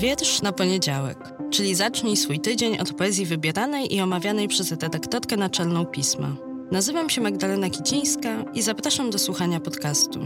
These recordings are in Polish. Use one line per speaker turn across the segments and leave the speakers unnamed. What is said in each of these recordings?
Wiersz na poniedziałek, czyli zacznij swój tydzień od poezji wybieranej i omawianej przez redaktorkę naczelną pisma. Nazywam się Magdalena Kicińska i zapraszam do słuchania podcastu.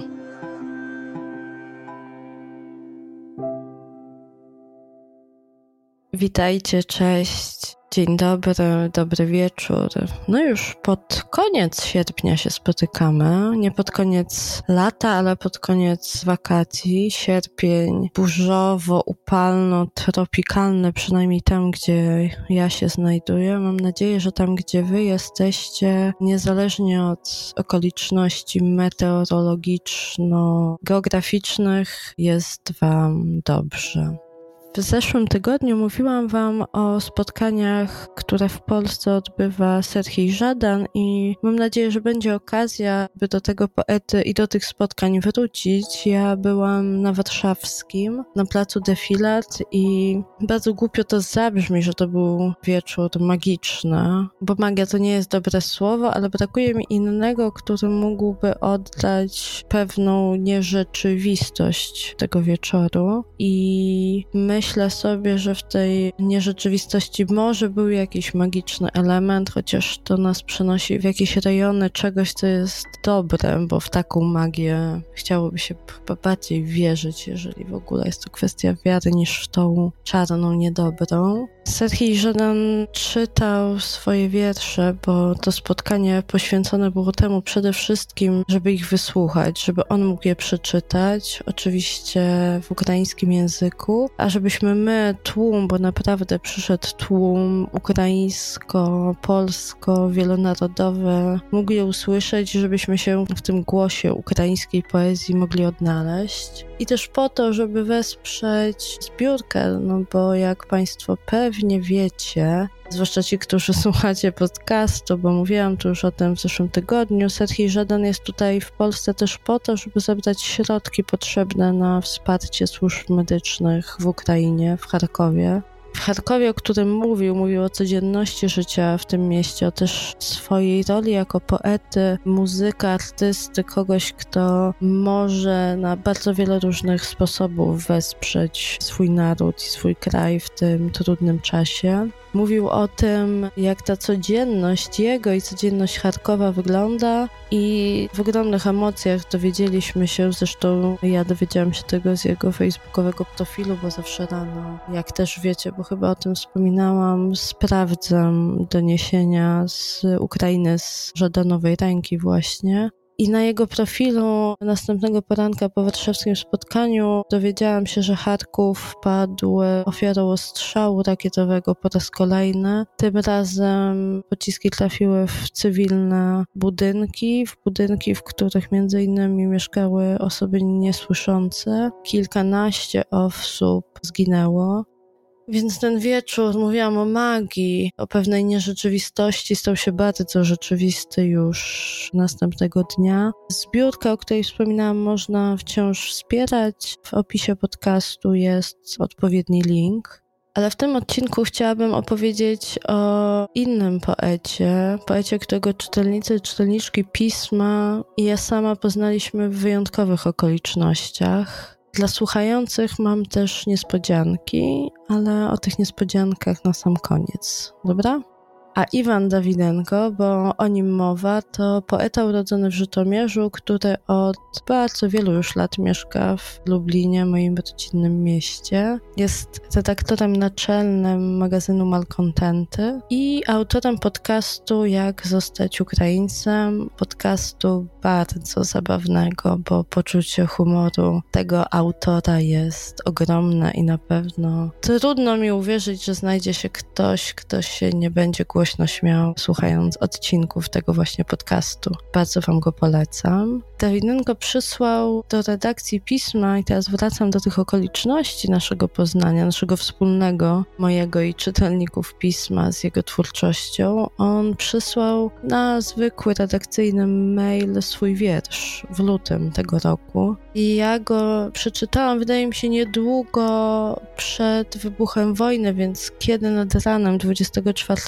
Witajcie, cześć. Dzień dobry, dobry wieczór. No już pod koniec sierpnia się spotykamy. Nie pod koniec lata, ale pod koniec wakacji. Sierpień burzowo, upalno, tropikalny, przynajmniej tam, gdzie ja się znajduję. Mam nadzieję, że tam, gdzie wy jesteście, niezależnie od okoliczności meteorologiczno-geograficznych, jest wam dobrze. W zeszłym tygodniu mówiłam Wam o spotkaniach, które w Polsce odbywa Serhii Żadan i mam nadzieję, że będzie okazja, by do tego poety i do tych spotkań wrócić. Ja byłam na warszawskim, na placu Defilat i bardzo głupio to zabrzmi, że to był wieczór magiczny, bo magia to nie jest dobre słowo, ale brakuje mi innego, który mógłby oddać pewną nierzeczywistość tego wieczoru i myślę, myślę sobie, że w tej nierzeczywistości może był jakiś magiczny element, chociaż to nas przenosi w jakieś rejony czegoś, co jest dobre, bo w taką magię chciałoby się chyba bardziej wierzyć, jeżeli w ogóle jest to kwestia wiary, niż w tą czarną, niedobrą. Serhii Żadan czytał swoje wiersze, bo to spotkanie poświęcone było temu przede wszystkim, żeby ich wysłuchać, żeby on mógł je przeczytać, oczywiście w ukraińskim języku, a żebyśmy my, tłum, bo naprawdę przyszedł tłum ukraińsko, polsko, wielonarodowy, mogli usłyszeć, żebyśmy się w tym głosie ukraińskiej poezji mogli odnaleźć. I też po to, żeby wesprzeć zbiórkę, no bo jak Państwo pewnie wiecie, zwłaszcza ci, którzy słuchacie podcastu, bo mówiłam tu już o tym w zeszłym tygodniu, Serhii Żadan jest tutaj w Polsce też po to, żeby zebrać środki potrzebne na wsparcie służb medycznych w Ukrainie, w Charkowie. W Charkowie, o którym mówił, mówił o codzienności życia w tym mieście, o też swojej roli jako poety, muzyka, artysty, kogoś, kto może na bardzo wiele różnych sposobów wesprzeć swój naród i swój kraj w tym trudnym czasie. Mówił o tym, jak ta codzienność jego i codzienność Charkowa wygląda i w ogromnych emocjach dowiedzieliśmy się, zresztą ja dowiedziałam się tego z jego facebookowego profilu, bo zawsze rano, jak też wiecie, bo chyba o tym wspominałam, sprawdzam doniesienia z Ukrainy, z Żadanowej Ręki właśnie. I na jego profilu następnego poranka po warszawskim spotkaniu dowiedziałam się, że Charków padł ofiarą ostrzału rakietowego po raz kolejny. Tym razem pociski trafiły w cywilne budynki, w budynki, w których między innymi mieszkały osoby niesłyszące. Kilkanaście osób zginęło. Więc ten wieczór, mówiłam o magii, o pewnej nierzeczywistości, stał się bardzo rzeczywisty już następnego dnia. Zbiórka, o której wspominałam, można wciąż wspierać. W opisie podcastu jest odpowiedni link. Ale w tym odcinku chciałabym opowiedzieć o innym poecie, poecie, którego czytelnicy czytelniczki pisma i ja sama poznaliśmy w wyjątkowych okolicznościach. Dla słuchających mam też niespodzianki, ale o tych niespodziankach na sam koniec. Dobra? A Iwan Dawidenko, bo o nim mowa, to poeta urodzony w Żytomierzu, który od bardzo wielu już lat mieszka w Lublinie, moim rodzinnym mieście. Jest redaktorem naczelnym magazynu Malkontenty i autorem podcastu Jak zostać Ukraińcem, podcastu bardzo zabawnego, bo poczucie humoru tego autora jest ogromne i na pewno trudno mi uwierzyć, że znajdzie się ktoś, kto się nie będzie głośno głośno śmiał, słuchając odcinków tego właśnie podcastu. Bardzo Wam go polecam. Dawidynko przysłał do redakcji pisma, i teraz wracam do tych okoliczności naszego poznania, naszego wspólnego, mojego i czytelników pisma z jego twórczością. On przysłał na zwykły redakcyjny mail swój wiersz w lutym tego roku. I ja go przeczytałam, wydaje mi się, niedługo przed wybuchem wojny, więc kiedy nad ranem 24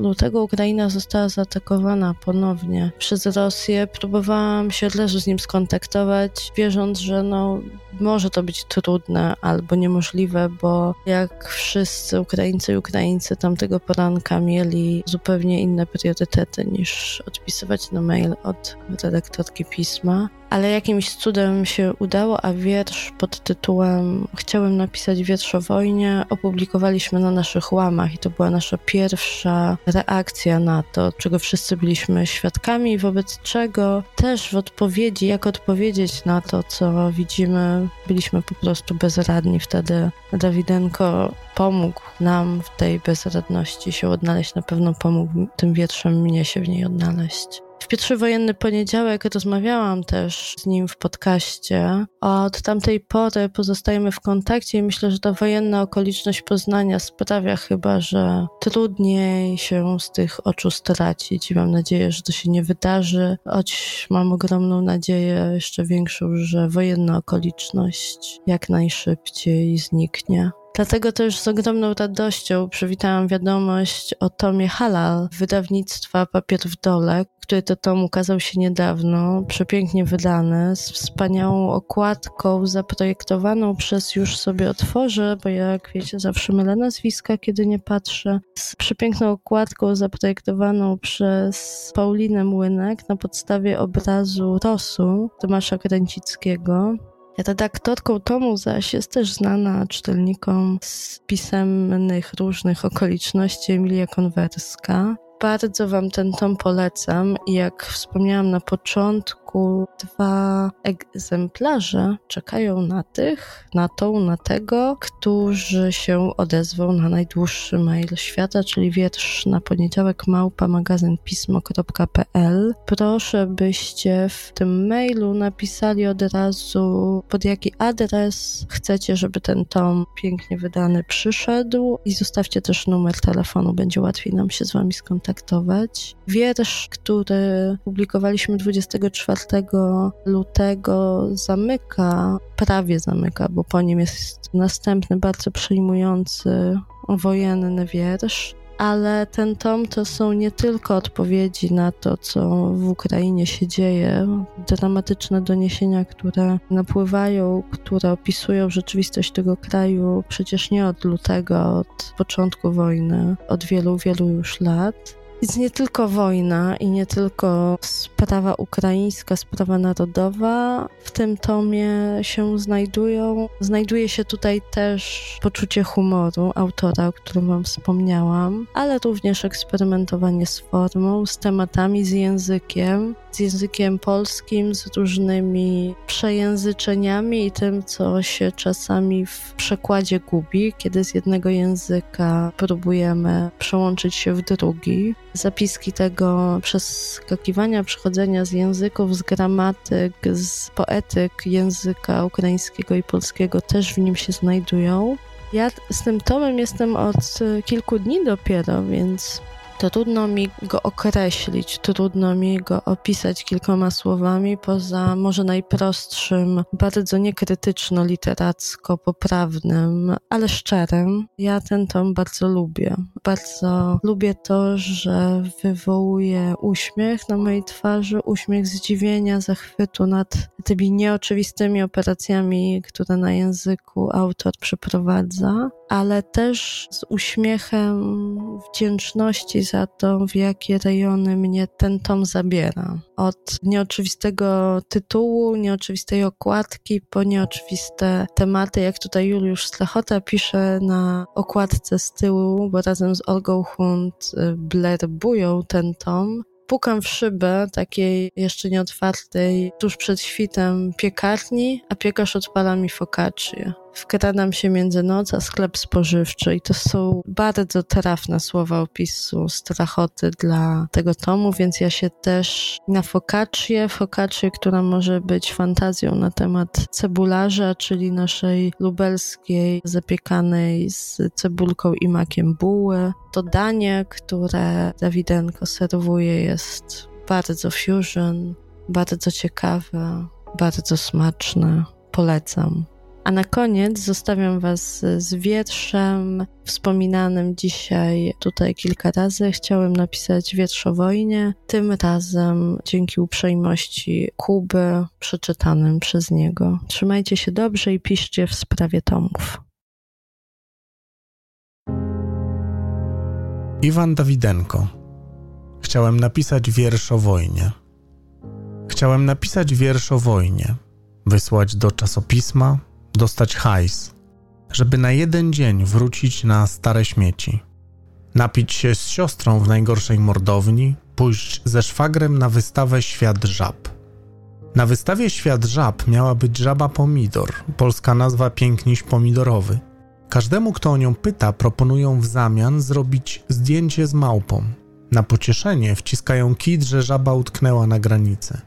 lutego Ukraina została zaatakowana ponownie przez Rosję, próbowałam się od razu z nim skontaktować, wierząc, że no, może to być trudne albo niemożliwe, bo jak wszyscy Ukraińcy i Ukraińcy tamtego poranka mieli zupełnie inne priorytety niż odpisywać na mail od redaktorki pisma. Ale jakimś cudem się udało, a wiersz pod tytułem Chciałem napisać wiersz o wojnie opublikowaliśmy na naszych łamach i to była nasza pierwsza reakcja na to, czego wszyscy byliśmy świadkami, wobec czego też w odpowiedzi, jak odpowiedzieć na to, co widzimy, byliśmy po prostu bezradni. Wtedy Dawidenko pomógł nam w tej bezradności się odnaleźć, na pewno pomógł tym wierszem mnie się w niej odnaleźć. W pierwszy wojenny poniedziałek rozmawiałam też z nim w podcaście. Od tamtej pory pozostajemy w kontakcie i myślę, że ta wojenna okoliczność poznania sprawia chyba, że trudniej się z tych oczu stracić i mam nadzieję, że to się nie wydarzy, choć mam ogromną nadzieję, jeszcze większą, że wojenna okoliczność jak najszybciej zniknie. Dlatego też z ogromną radością przywitałam wiadomość o tomie Halal wydawnictwa Papier w Dole, który to tom ukazał się niedawno, przepięknie wydany, z wspaniałą okładką zaprojektowaną przez już sobie otworzę, bo jak wiecie, zawsze mylę nazwiska, kiedy nie patrzę, z przepiękną okładką zaprojektowaną przez Paulinę Młynek na podstawie obrazu Rosu Tomasza Kręcickiego. Redaktorką tomu zaś jest też znana czytelnikom z pisemnych różnych okoliczności Emilia Konwerska. Bardzo Wam ten tom polecam jak wspomniałam na początku, dwa egzemplarze czekają na tych, na tą, na tego, którzy się odezwą na najdłuższy mail świata, czyli wiersz na poniedziałek małpa magazyn pismo.pl. Proszę, byście w tym mailu napisali od razu pod jaki adres chcecie, żeby ten tom pięknie wydany przyszedł i zostawcie też numer telefonu, będzie łatwiej nam się z Wami skontaktować. Wiersz, który publikowaliśmy 24 lutego zamyka, prawie zamyka, bo po nim jest następny bardzo przejmujący wojenny wiersz. Ale ten tom to są nie tylko odpowiedzi na to, co w Ukrainie się dzieje, dramatyczne doniesienia, które napływają, które opisują rzeczywistość tego kraju przecież nie od lutego, od początku wojny, od wielu, wielu już lat jest nie tylko wojna i nie tylko sprawa ukraińska, sprawa narodowa. W tym tomie się znajdują. Znajduje się tutaj też poczucie humoru autora, o którym Wam wspomniałam, ale również eksperymentowanie z formą, z tematami, z językiem, z językiem polskim, z różnymi przejęzyczeniami i tym, co się czasami w przekładzie gubi, kiedy z jednego języka próbujemy przełączyć się w drugi zapiski tego przeskakiwania, przechodzenia z języków, z gramatyk, z poetyk języka ukraińskiego i polskiego też w nim się znajdują. Ja z tym tomem jestem od kilku dni dopiero, więc Trudno mi go określić, trudno mi go opisać kilkoma słowami, poza może najprostszym, bardzo niekrytyczno-literacko poprawnym, ale szczerym. Ja ten tom bardzo lubię. Bardzo lubię to, że wywołuje uśmiech na mojej twarzy, uśmiech zdziwienia, zachwytu nad tymi nieoczywistymi operacjami, które na języku autor przeprowadza, ale też z uśmiechem wdzięczności za to, w jakie rejony mnie ten tom zabiera. Od nieoczywistego tytułu, nieoczywistej okładki, po nieoczywiste tematy, jak tutaj Juliusz Slechota pisze na okładce z tyłu, bo razem z Olgą Hunt y, blerbują ten tom, pukam w szybę takiej jeszcze nieotwartej tuż przed świtem piekarni, a piekarz odpala mi focaccię. Wkradam się między noc a sklep spożywczy i to są bardzo trafne słowa opisu strachoty dla tego tomu, więc ja się też na focaccię, focaccię, która może być fantazją na temat cebularza, czyli naszej lubelskiej zapiekanej z cebulką i makiem buły. To danie, które Dawidenko serwuje jest bardzo fusion, bardzo ciekawe, bardzo smaczne. Polecam. A na koniec zostawiam Was z wierszem wspominanym dzisiaj tutaj kilka razy. Chciałem napisać wiersz o wojnie, tym razem dzięki uprzejmości Kuby, przeczytanym przez niego. Trzymajcie się dobrze i piszcie w sprawie tomów.
Iwan Dawidenko. Chciałem napisać wiersz o wojnie. Chciałem napisać wiersz o wojnie, wysłać do czasopisma, dostać hajs, żeby na jeden dzień wrócić na stare śmieci, napić się z siostrą w najgorszej mordowni, pójść ze szwagrem na wystawę Świat Żab. Na wystawie Świat Żab miała być żaba pomidor, polska nazwa piękniś pomidorowy. Każdemu, kto o nią pyta, proponują w zamian zrobić zdjęcie z małpą. Na pocieszenie wciskają kit, że żaba utknęła na granicy.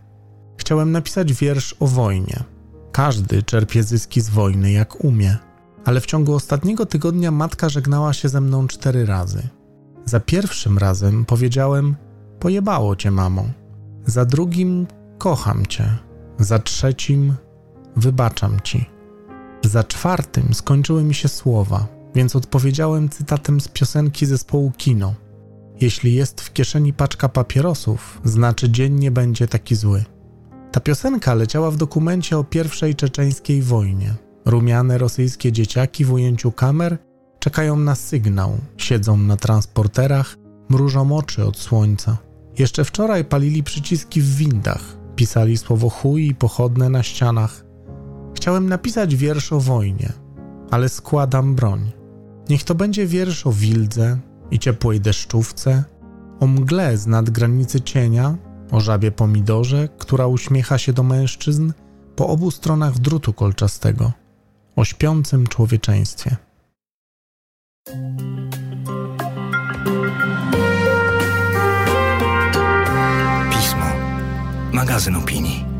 Chciałem napisać wiersz o wojnie, każdy czerpie zyski z wojny jak umie, ale w ciągu ostatniego tygodnia matka żegnała się ze mną cztery razy. Za pierwszym razem powiedziałem: Pojebało cię, mamo. Za drugim: Kocham cię. Za trzecim: Wybaczam ci. Za czwartym skończyły mi się słowa, więc odpowiedziałem cytatem z piosenki zespołu Kino. Jeśli jest w kieszeni paczka papierosów, znaczy dzień nie będzie taki zły. Ta piosenka leciała w dokumencie o pierwszej czeczeńskiej wojnie. Rumiane rosyjskie dzieciaki w ujęciu kamer czekają na sygnał, siedzą na transporterach, mrużą oczy od słońca. Jeszcze wczoraj palili przyciski w windach, pisali słowo chuj i pochodne na ścianach. Chciałem napisać wiersz o wojnie, ale składam broń. Niech to będzie wiersz o wildze i ciepłej deszczówce, o mgle z nadgranicy cienia o żabie pomidorze, która uśmiecha się do mężczyzn po obu stronach drutu kolczastego, o śpiącym człowieczeństwie.
Pismo. Magazyn opinii.